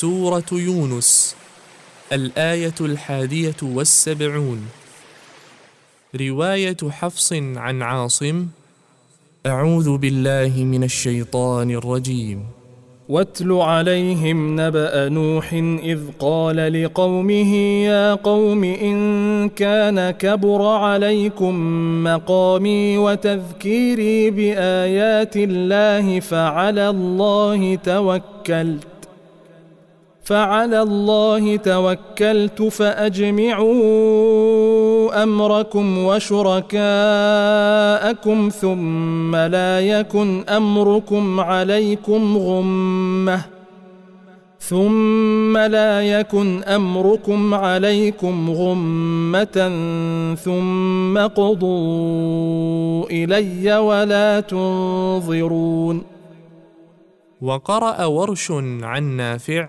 سورة يونس الآية الحادية والسبعون. رواية حفص عن عاصم أعوذ بالله من الشيطان الرجيم. واتل عليهم نبأ نوح إذ قال لقومه يا قوم إن كان كبر عليكم مقامي وتذكيري بآيات الله فعلى الله توكلت. فعلى الله توكلت فأجمعوا أمركم وشركاءكم ثم لا يكن أمركم عليكم غمة ثم لا يكن أمركم عليكم غمة ثم قضوا إلي ولا تنظرون وقرأ ورش عن نافع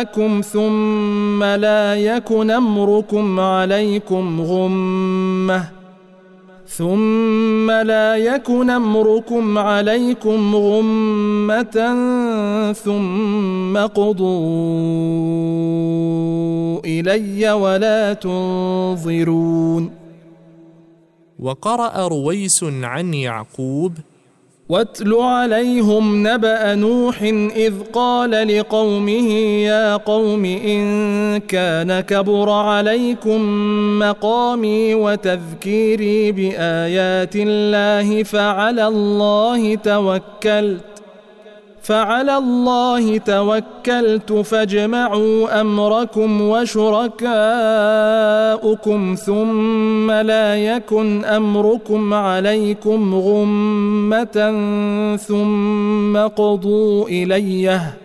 وشركاءكم ثم لا يكن أمركم عليكم غمة. ثم لا يكن أمركم عليكم غمة ثم قضوا إلي ولا تنظرون. وقرأ رويس عن يعقوب واتل عليهم نبأ نوح إذ قال لقومه يا قوم إن كان كبر عليكم مقامي وتذكيري بآيات الله فعلى الله توكلت فعلى الله توكلت فاجمعوا أمركم وشركاءكم ثم لا يكن أمركم عليكم غمة ثم قضوا اليه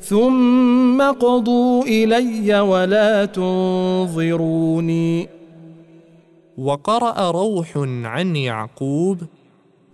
ثم قضوا إلي ولا تنظروني. وقرأ روح عن يعقوب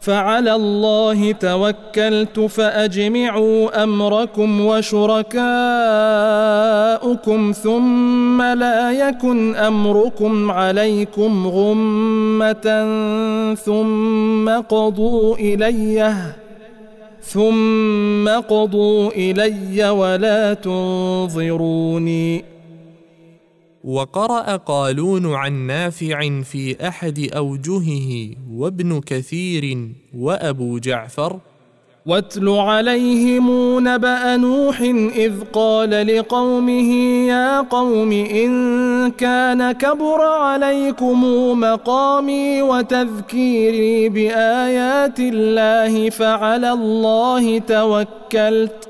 فعلى الله توكلت فأجمعوا أمركم وشركاءكم ثم لا يكن أمركم عليكم غمة ثم قضوا إلي ثم قضوا إلي ولا تنظروني وقرأ قالون عن نافع في أحد أوجهه وابن كثير وأبو جعفر واتل عليهم نبأ نوح إذ قال لقومه يا قوم إن كان كبر عليكم مقامي وتذكيري بآيات الله فعلى الله توكلت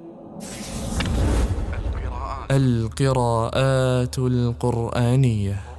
القراءات القرآنية.